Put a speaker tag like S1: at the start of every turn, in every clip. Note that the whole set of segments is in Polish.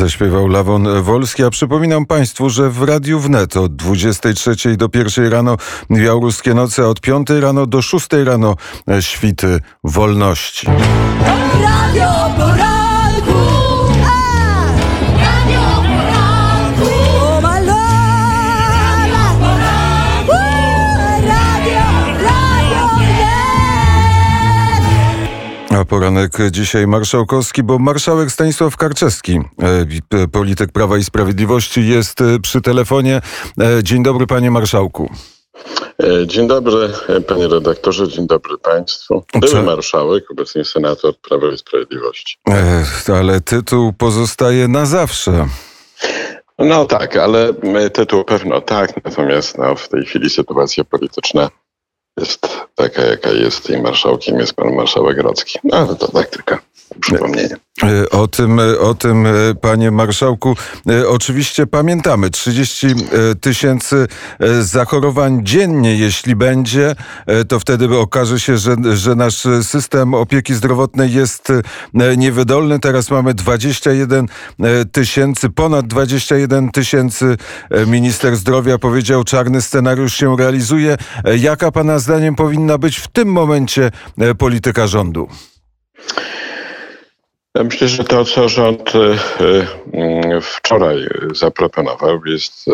S1: Zaśpiewał Lawon Wolski, a przypominam Państwu, że w Radiu Wnet od 23 do 1 rano Białoruskie Noce, od 5 rano do 6 rano Świty Wolności. Radio poranku, poranek dzisiaj marszałkowski, bo marszałek Stanisław Karczewski, e, polityk Prawa i Sprawiedliwości, jest e, przy telefonie. E, dzień dobry, panie marszałku.
S2: Dzień dobry, panie redaktorze, dzień dobry państwu. Były marszałek, obecnie senator Prawa i Sprawiedliwości.
S1: Ale tytuł pozostaje na zawsze.
S2: No tak, ale tytuł pewno tak, natomiast no, w tej chwili sytuacja polityczna jest taka, jaka jest i marszałkiem jest pan marszałek Rocki. No ale to tak tylko przypomnienie.
S1: E, o tym, e, o tym, e, panie marszałku, oczywiście pamiętamy. 30 tysięcy zachorowań dziennie, jeśli będzie, to wtedy okaże się, że, że nasz system opieki zdrowotnej jest niewydolny. Teraz mamy 21 tysięcy, ponad 21 tysięcy. Minister zdrowia powiedział, czarny scenariusz się realizuje. Jaka pana zdaniem powinna być w tym momencie polityka rządu?
S2: Myślę, że to, co rząd e, e, wczoraj zaproponował, jest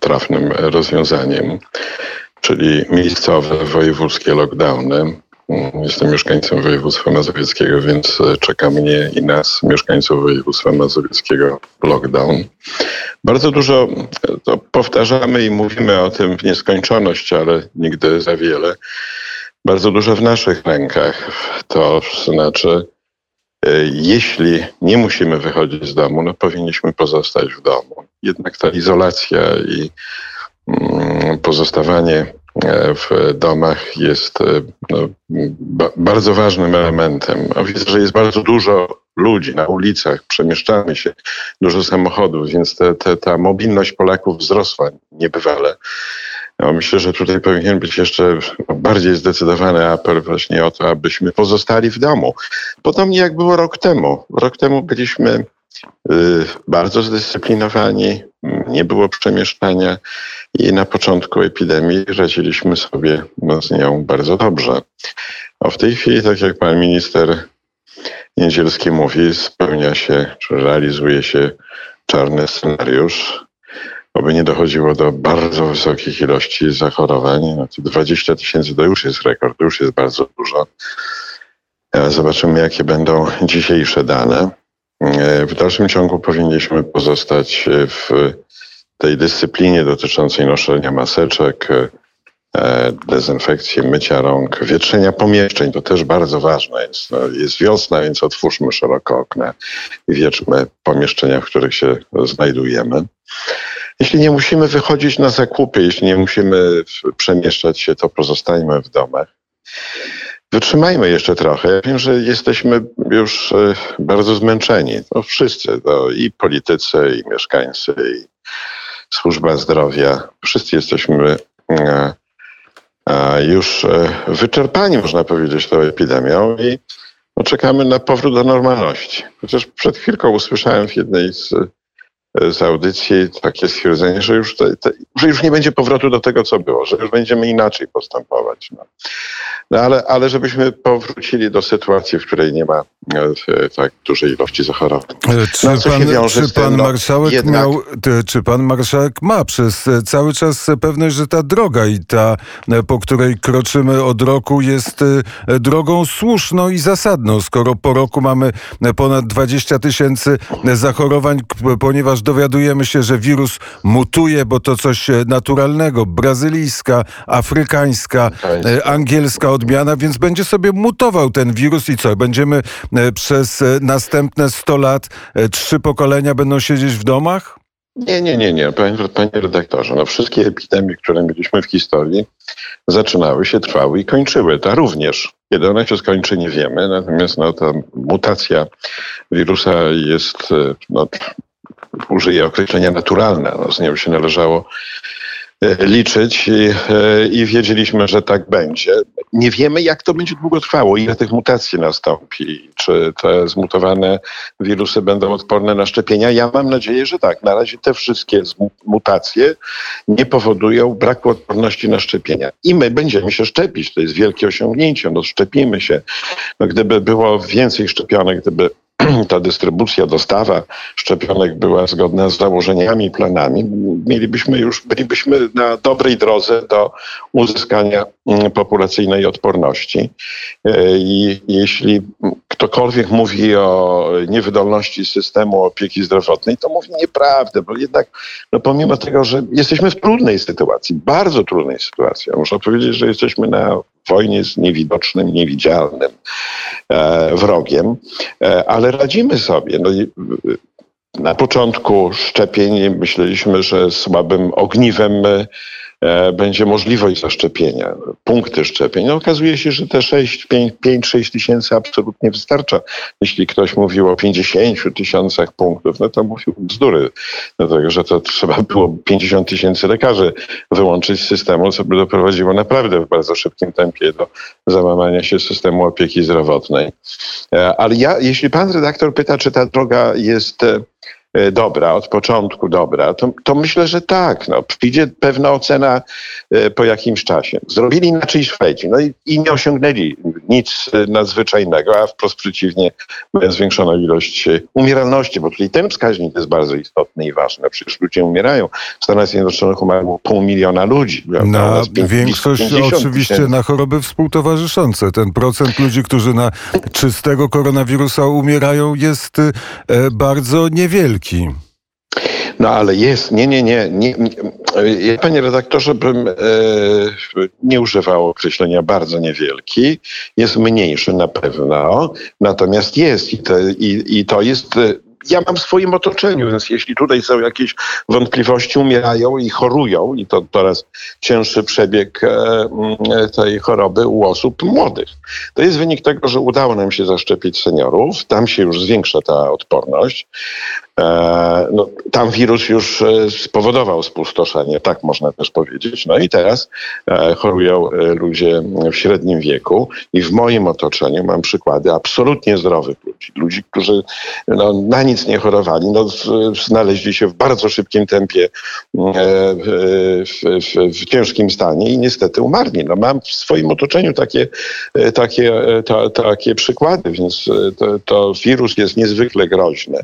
S2: trafnym rozwiązaniem, czyli miejscowe wojewódzkie lockdowny. Jestem mieszkańcem województwa mazowieckiego, więc czeka mnie i nas, mieszkańców województwa mazowieckiego, lockdown. Bardzo dużo to powtarzamy i mówimy o tym w nieskończoność, ale nigdy za wiele. Bardzo dużo w naszych rękach. To znaczy, jeśli nie musimy wychodzić z domu, no powinniśmy pozostać w domu. Jednak ta izolacja i mm, pozostawanie e, w domach jest e, no, bardzo ważnym elementem. widzę, że jest bardzo dużo ludzi na ulicach, przemieszczamy się, dużo samochodów, więc te, te, ta mobilność Polaków wzrosła niebywale. No, myślę, że tutaj powinien być jeszcze bardziej zdecydowany apel właśnie o to, abyśmy pozostali w domu. Podobnie jak było rok temu. Rok temu byliśmy y, bardzo zdyscyplinowani, nie było przemieszczania i na początku epidemii radziliśmy sobie z nią bardzo dobrze. A w tej chwili, tak jak pan minister Niedzielski mówi, spełnia się, czy realizuje się czarny scenariusz aby nie dochodziło do bardzo wysokich ilości zachorowań. No to 20 tysięcy to już jest rekord, to już jest bardzo dużo. Zobaczymy, jakie będą dzisiejsze dane. E, w dalszym ciągu powinniśmy pozostać w tej dyscyplinie dotyczącej noszenia maseczek, e, dezynfekcji, mycia rąk, wietrzenia pomieszczeń. To też bardzo ważne jest. No, jest wiosna, więc otwórzmy szeroko okna i wietrzmy pomieszczenia, w których się znajdujemy. Jeśli nie musimy wychodzić na zakupy, jeśli nie musimy przemieszczać się, to pozostajmy w domach. Wytrzymajmy jeszcze trochę. Ja wiem, że jesteśmy już e, bardzo zmęczeni. No wszyscy, no i politycy, i mieszkańcy, i służba zdrowia. Wszyscy jesteśmy e, już e, wyczerpani, można powiedzieć, tą epidemią i czekamy na powrót do normalności. Chociaż przed chwilką usłyszałem w jednej z z audycji takie stwierdzenie, że już, te, te, że już nie będzie powrotu do tego, co było, że już będziemy inaczej postępować. No. No ale, ale żebyśmy powrócili do sytuacji, w której nie ma e, tak dużej ilości zachorowań.
S1: E, czy, no, pan, czy pan no, marszałek jednak... miał, czy pan marszałek ma przez e, cały czas pewność, że ta droga i ta, po której kroczymy od roku jest drogą słuszną i zasadną, skoro po roku mamy ponad 20 tysięcy zachorowań, ponieważ dowiadujemy się, że wirus mutuje, bo to coś naturalnego, brazylijska, afrykańska, angielska odmiana, więc będzie sobie mutował ten wirus i co? Będziemy e, przez e, następne 100 lat, e, trzy pokolenia będą siedzieć w domach?
S2: Nie, nie, nie, nie, panie, panie redaktorze. No, wszystkie epidemie, które mieliśmy w historii, zaczynały się, trwały i kończyły. Ta również. Kiedy ona się skończy, nie wiemy. Natomiast no, ta mutacja wirusa jest, no, użyję określenia naturalna. No, z nią się należało e, liczyć i, i wiedzieliśmy, że tak będzie. Nie wiemy, jak to będzie długo trwało, ile tych mutacji nastąpi, czy te zmutowane wirusy będą odporne na szczepienia. Ja mam nadzieję, że tak. Na razie te wszystkie mutacje nie powodują braku odporności na szczepienia. I my będziemy się szczepić. To jest wielkie osiągnięcie. No szczepimy się. No, gdyby było więcej szczepionek, gdyby ta dystrybucja, dostawa szczepionek była zgodna z założeniami planami, mielibyśmy już, bylibyśmy na dobrej drodze do uzyskania mm, populacyjnej odporności. E, I jeśli ktokolwiek mówi o niewydolności systemu opieki zdrowotnej, to mówi nieprawdę, bo jednak no pomimo tego, że jesteśmy w trudnej sytuacji, bardzo trudnej sytuacji, można powiedzieć, że jesteśmy na wojnie z niewidocznym, niewidzialnym e, wrogiem, e, ale radzimy sobie. No, na początku szczepień myśleliśmy, że słabym ogniwem E, będzie możliwość zaszczepienia, punkty szczepień. No, okazuje się, że te 5-6 tysięcy absolutnie wystarcza. Jeśli ktoś mówił o 50 tysiącach punktów, no to mówił bzdury, dlatego że to trzeba było 50 tysięcy lekarzy wyłączyć z systemu, co by doprowadziło naprawdę w bardzo szybkim tempie do załamania się systemu opieki zdrowotnej. E, ale ja, jeśli pan redaktor pyta, czy ta droga jest e, E, dobra, od początku dobra, to, to myślę, że tak. No, przyjdzie pewna ocena e, po jakimś czasie. Zrobili inaczej Szwedzi no i, i nie osiągnęli nic e, nadzwyczajnego, a wprost przeciwnie, zwiększono ilość umieralności, bo tutaj ten wskaźnik jest bardzo istotny i ważny. Przecież ludzie umierają. W Stanach Zjednoczonych umarło pół miliona ludzi.
S1: Na większość oczywiście na choroby współtowarzyszące. Ten procent ludzi, którzy na czystego koronawirusa umierają jest bardzo niewielki.
S2: No ale jest, nie, nie, nie. nie, nie. panie redaktorze, bym e, nie używał określenia bardzo niewielki. Jest mniejszy na pewno, natomiast jest i to, i, i to jest ja mam w swoim otoczeniu, więc jeśli tutaj są jakieś wątpliwości, umierają i chorują, i to coraz cięższy przebieg e, mm, tej choroby u osób młodych. To jest wynik tego, że udało nam się zaszczepić seniorów, tam się już zwiększa ta odporność. E, no, tam wirus już e, spowodował spustoszenie, tak można też powiedzieć. No i teraz chorują ludzie w średnim wieku i w moim otoczeniu mam przykłady absolutnie zdrowych ludzi. Ludzi, którzy no, na nic nie chorowali, no, znaleźli się w bardzo szybkim tempie e, w, w, w ciężkim stanie i niestety umarli. No, mam w swoim otoczeniu takie, e, takie, e, ta, takie przykłady, więc to, to wirus jest niezwykle groźny.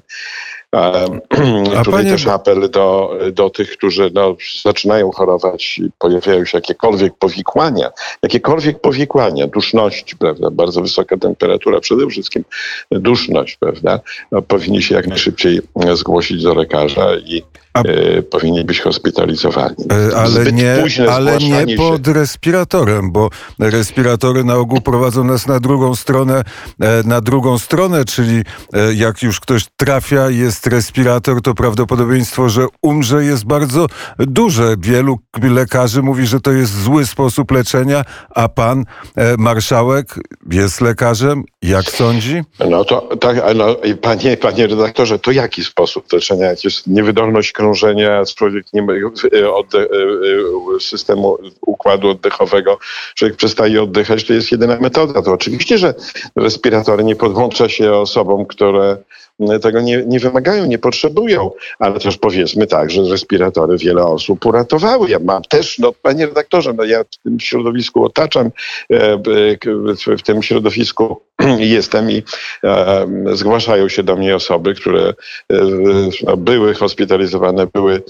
S2: A Tutaj panie... też apel do, do tych, którzy no, zaczynają chorować i pojawiają się jakiekolwiek powikłania, jakiekolwiek powikłania, duszność, prawda, bardzo wysoka temperatura, przede wszystkim duszność, prawda, no, powinni się jak najszybciej zgłosić do lekarza i a... E, powinni być hospitalizowani.
S1: E, ale nie, ale nie pod się... respiratorem, bo respiratory na ogół prowadzą nas na drugą stronę, e, na drugą stronę, czyli jak już ktoś trafia, jest respirator, to prawdopodobieństwo, że umrze jest bardzo duże. Wielu lekarzy mówi, że to jest zły sposób leczenia, a pan marszałek jest lekarzem. Jak sądzi?
S2: No to tak, no, panie, panie redaktorze, to jaki sposób leczenia? Jak jest niewydolność krążenia, ma odde, e, e, systemu układu oddechowego, człowiek przestaje oddychać, to jest jedyna metoda. To oczywiście, że respiratory nie podłącza się osobom, które tego nie, nie wymagają, nie potrzebują, ale też powiedzmy tak, że respiratory wiele osób uratowały. Ja mam też, no panie redaktorze, no ja w tym środowisku otaczam, e, w tym środowisku jestem i e, zgłaszają się do mnie osoby, które e, no, były hospitalizowane, były,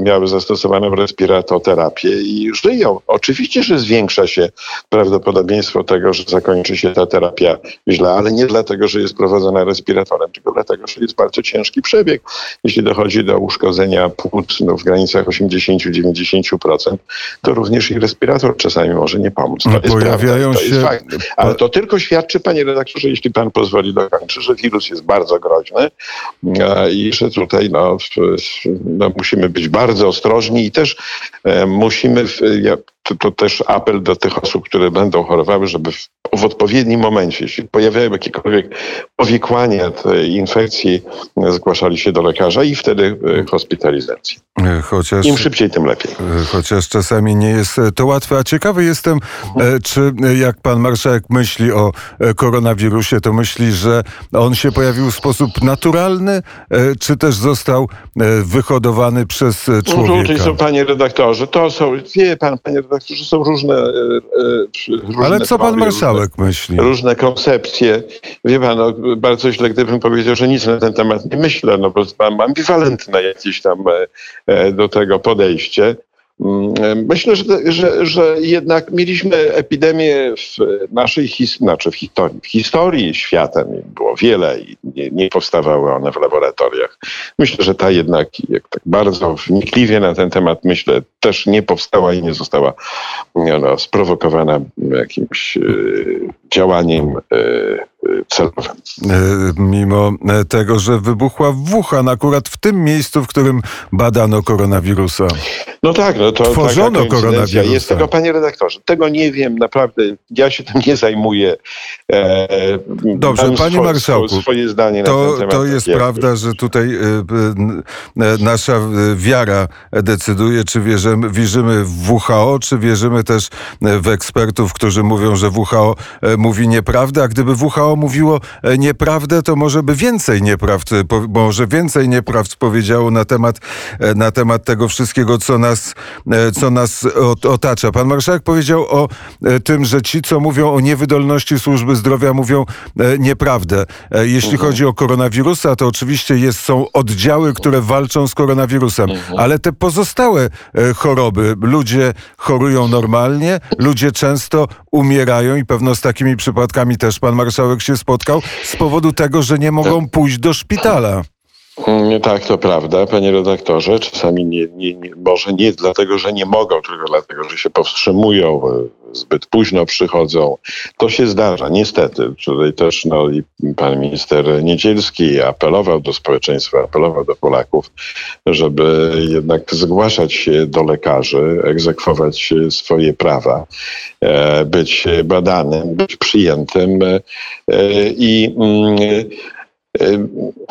S2: miały zastosowaną respiratoterapię i żyją. Oczywiście, że zwiększa się prawdopodobieństwo tego, że zakończy się ta terapia źle, ale nie dlatego, że jest prowadzona respiratorem, tylko dlatego, że jest bardzo ciężki przebieg. Jeśli dochodzi do uszkodzenia płuc no, w granicach 80-90%, to również i respirator czasami może nie pomóc. To no, jest
S1: Pojawiają prawda, to się... fakt.
S2: Ale to tylko świadczy, panie redaktorze, jeśli pan pozwoli dokończyć, że wirus jest bardzo groźny i że tutaj no, no musimy być bardzo ostrożni i też e, musimy, to, to, też apel do tych osób, które będą chorowały, żeby w, odpowiednim momencie, jeśli pojawiają jakiekolwiek powikłania tej infekcji, zgłaszali się do lekarza i wtedy e, hospitalizacji. Chociaż, Im szybciej, tym lepiej.
S1: Chociaż czasami nie jest to łatwe. A ciekawy jestem, czy jak pan marszałek myśli o koronawirusie, to myśli, że on się pojawił w sposób naturalny, czy też został wyhodowany przez człowieka?
S2: Tutaj są, panie redaktorze, to są, wie pan, panie redaktorze, są różne, różne
S1: Ale co pan marszałek różne, myśli?
S2: Różne koncepcje. Wie pan, no, bardzo źle, gdybym powiedział, że nic na ten temat nie myślę, no bo mam ambiwalentne jakieś tam E, do tego podejście. Mm, myślę, że, że, że jednak mieliśmy epidemię w naszej historii, znaczy w historii, w historii świata było wiele i nie, nie, powstawały one w laboratoriach. Myślę, że ta jednak jak tak bardzo wnikliwie na ten temat myślę, też nie powstała i nie została no, sprowokowana jakimś y, działaniem y, celowym.
S1: E, mimo e, tego, że wybuchła w Wuhan, akurat w tym miejscu, w którym badano koronawirusa.
S2: No tak, no to Tworzono koronawirusa. Jest tego, panie redaktorze, tego nie wiem, naprawdę, ja się tym nie zajmuję.
S1: E, Dobrze, panie swo, marszałku,
S2: swoje zdanie
S1: to, na ten temat. To jest prawda, że tutaj nasza wiara decyduje, czy wierzymy, wierzymy w WHO, czy wierzymy też w ekspertów, którzy mówią, że WHO mówi nieprawdę, a gdyby WHO mówiło e, nieprawdę, to może by więcej nieprawd, e, może więcej nieprawd powiedziało na temat, e, na temat tego wszystkiego, co nas, co nas otacza. Pan marszałek powiedział o tym, że ci, co mówią o niewydolności służby zdrowia, mówią nieprawdę. Jeśli mhm. chodzi o koronawirusa, to oczywiście jest, są oddziały, które walczą z koronawirusem, mhm. ale te pozostałe choroby, ludzie chorują normalnie, ludzie często umierają i pewno z takimi przypadkami też pan marszałek się spotkał z powodu tego, że nie mogą pójść do szpitala.
S2: Mm, tak, to prawda, panie redaktorze. Czasami nie, nie, nie, może nie dlatego, że nie mogą, tylko dlatego, że się powstrzymują, e, zbyt późno przychodzą. To się zdarza, niestety. Tutaj też no, i pan minister Niedzielski apelował do społeczeństwa, apelował do Polaków, żeby jednak zgłaszać się do lekarzy, egzekwować swoje prawa, e, być badanym, być przyjętym e, i mm,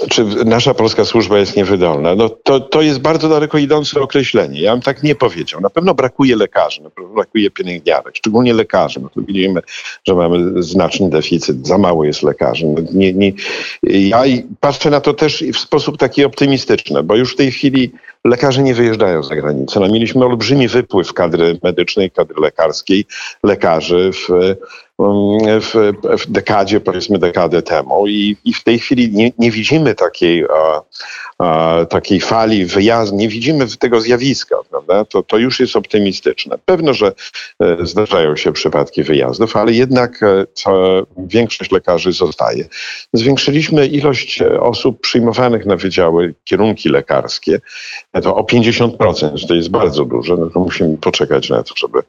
S2: czy nasza polska służba jest niewydolna? No to, to jest bardzo daleko idące określenie. Ja bym tak nie powiedział. Na pewno brakuje lekarzy, na pewno brakuje pielęgniarek, szczególnie lekarzy. No widzimy, że mamy znaczny deficyt, za mało jest lekarzy. No nie, nie, ja patrzę na to też w sposób taki optymistyczny, bo już w tej chwili lekarze nie wyjeżdżają za granicę. No, mieliśmy olbrzymi wypływ kadry medycznej, kadry lekarskiej, lekarzy w, w, w dekadzie, powiedzmy dekadę temu i, i w tej chwili nie, nie widzimy takiej, takiej fali wyjazdu, nie widzimy tego zjawiska, prawda? To, to już jest optymistyczne. Pewno, że e, zdarzają się przypadki wyjazdów, ale jednak e, większość lekarzy zostaje. Zwiększyliśmy ilość e, osób przyjmowanych na wydziały kierunki lekarskie to o 50%, to jest bardzo dużo, no to musimy poczekać na to, żeby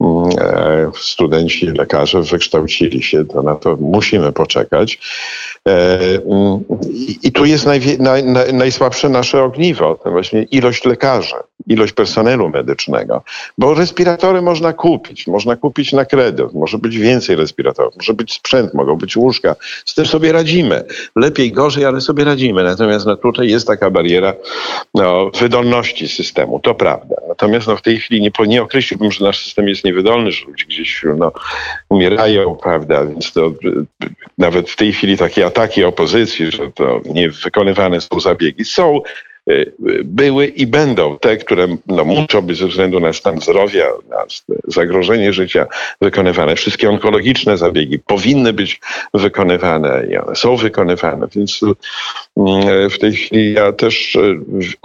S2: mm, e, studenci, lekarze wykształcili się, to na to musimy poczekać. E, mm, I tu jest najsłabsze nasze ogniwo, to właśnie ilość lekarzy ilość personelu medycznego, bo respiratory można kupić, można kupić na kredyt, może być więcej respiratorów, może być sprzęt, mogą być łóżka, z tym sobie radzimy. Lepiej, gorzej, ale sobie radzimy. Natomiast no, tutaj jest taka bariera no, wydolności systemu, to prawda. Natomiast no, w tej chwili nie, nie określiłbym, że nasz system jest niewydolny, że ludzie gdzieś no, umierają, prawda, więc to nawet w tej chwili takie ataki opozycji, że to nie wykonywane są zabiegi, są były i będą te, które no, muszą być ze względu na stan zdrowia, na zagrożenie życia wykonywane. Wszystkie onkologiczne zabiegi powinny być wykonywane i one są wykonywane, więc mm, w tej chwili ja też y,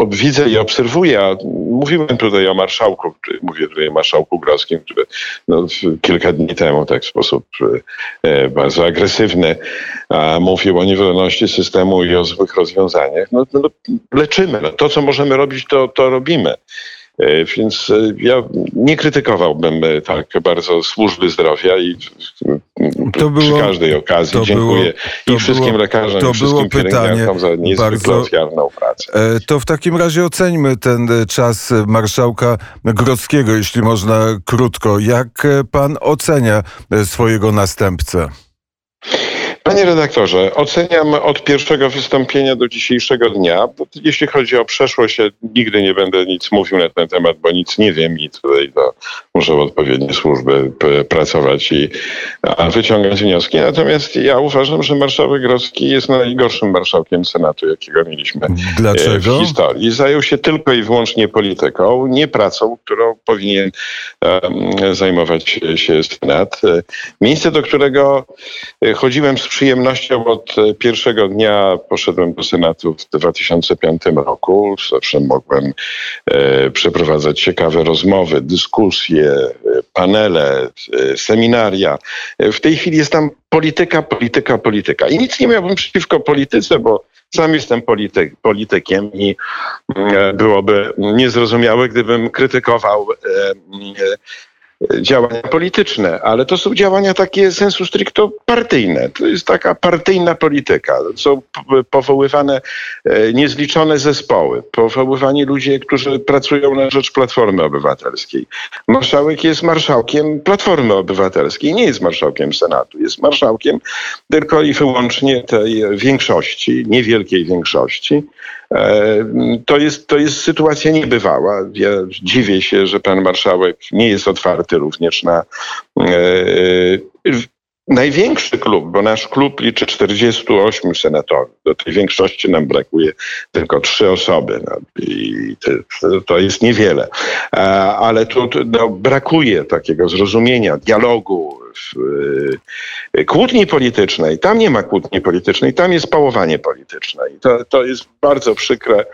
S2: widzę i obserwuję, a mówiłem tutaj o marszałku, mówię tutaj o marszałku Groskim, który no, kilka dni temu tak w sposób y, bardzo agresywny mówił o niewolności systemu i o złych rozwiązaniach. No, no, leczymy no, to, co możemy robić, to, to robimy. E, więc e, ja nie krytykowałbym e, tak bardzo służby zdrowia i to było, przy każdej okazji dziękuję było, i wszystkim było, lekarzom, to i wszystkim pielęgniarkom za niezwykle bardzo, ofiarną pracę.
S1: To w takim razie oceńmy ten czas marszałka Grodzkiego, jeśli można krótko. Jak pan ocenia swojego następcę?
S2: Panie redaktorze, oceniam od pierwszego wystąpienia do dzisiejszego dnia. Jeśli chodzi o przeszłość, ja nigdy nie będę nic mówił na ten temat, bo nic nie wiem i tutaj to muszą odpowiednie służby pracować i wyciągać wnioski. Natomiast ja uważam, że marszałek Grodzki jest najgorszym marszałkiem Senatu, jakiego mieliśmy Dlaczego? w historii. Zajął się tylko i wyłącznie polityką, nie pracą, którą powinien um, zajmować się Senat. Miejsce, do którego chodziłem z przyjemnością od pierwszego dnia, poszedłem do Senatu w 2005 roku. Zawsze mogłem e, przeprowadzać ciekawe rozmowy, dyskusje, panele, seminaria. W tej chwili jest tam polityka, polityka, polityka. I nic nie miałbym przeciwko polityce, bo sam jestem polityk, politykiem i e, byłoby niezrozumiałe, gdybym krytykował e, działania polityczne, ale to są działania takie sensu stricto partyjne. To jest taka partyjna polityka. Są powoływane e, niezliczone zespoły, powoływani ludzie, którzy pracują na rzecz Platformy Obywatelskiej. Marszałek jest marszałkiem Platformy Obywatelskiej, nie jest marszałkiem Senatu. Jest marszałkiem tylko i wyłącznie tej większości, niewielkiej większości, to jest, to jest sytuacja niebywała. Ja dziwię się, że pan marszałek nie jest otwarty również na e, największy klub, bo nasz klub liczy 48 senatorów. Do tej większości nam brakuje tylko trzy osoby. No, I to, jest niewiele. Ale tu no, brakuje takiego zrozumienia, dialogu, y, kłótni politycznej. Tam nie ma kłótni politycznej, tam jest pałowanie polityczne. I to, to jest bardzo przykre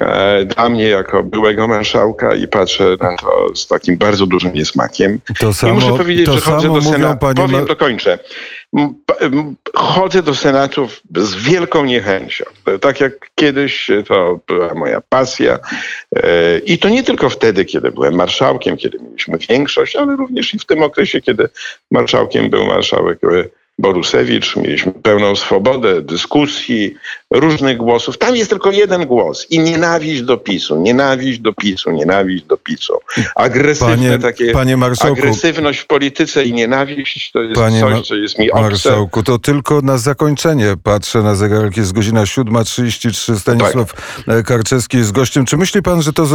S2: e, dla mnie jako byłego marszałka i patrzę na to z takim bardzo dużym niesmakiem. To samo, I muszę powiedzieć, że chodzę do Senatu. Powiem, dokończę. Chodzę do Senatu z wielką niechęcią. Tak jak kiedyś to była moja pasja. E, I to nie tylko wtedy, kiedy byłem marszałkiem, kiedy mieliśmy większość, ale również i w tym okresie, kiedy marszałkiem był marszałek Borusewicz, mieliśmy pełną swobodę dyskusji, różnych głosów. Tam jest tylko jeden głos i nienawiść do PiSu, nienawiść do PiSu, nienawiść do PiSu. Agresywne panie, takie, panie marszałku, agresywność w polityce i nienawiść to jest panie coś, co jest mi obce.
S1: Marszałku, to tylko na zakończenie patrzę na zegarek, jest godzina 7.33, Stanisław tak. Karczewski jest gościem. Czy myśli pan, że to,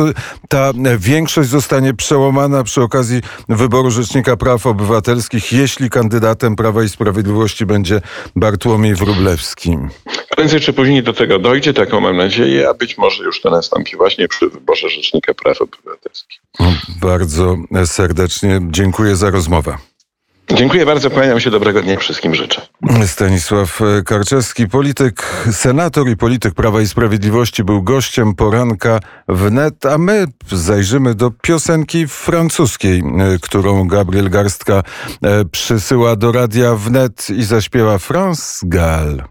S1: ta większość zostanie przełamana przy okazji wyboru Rzecznika Praw Obywatelskich, jeśli kandydatem Prawa i Sprawiedliwości będzie Bartłomiej Wróblewski?
S2: Prędzej czy później do tego dojdzie, taką mam nadzieję, a być może już to nastąpi właśnie przy wyborze Rzecznika Praw Obywatelskich.
S1: Bardzo serdecznie dziękuję za rozmowę.
S2: Dziękuję bardzo, kłaniam się, dobrego dnia wszystkim życzę.
S1: Stanisław Karczewski, polityk, senator i polityk Prawa i Sprawiedliwości był gościem poranka wnet, a my zajrzymy do piosenki francuskiej, którą Gabriel Garstka e, przysyła do radia wnet i zaśpiewa France Gall.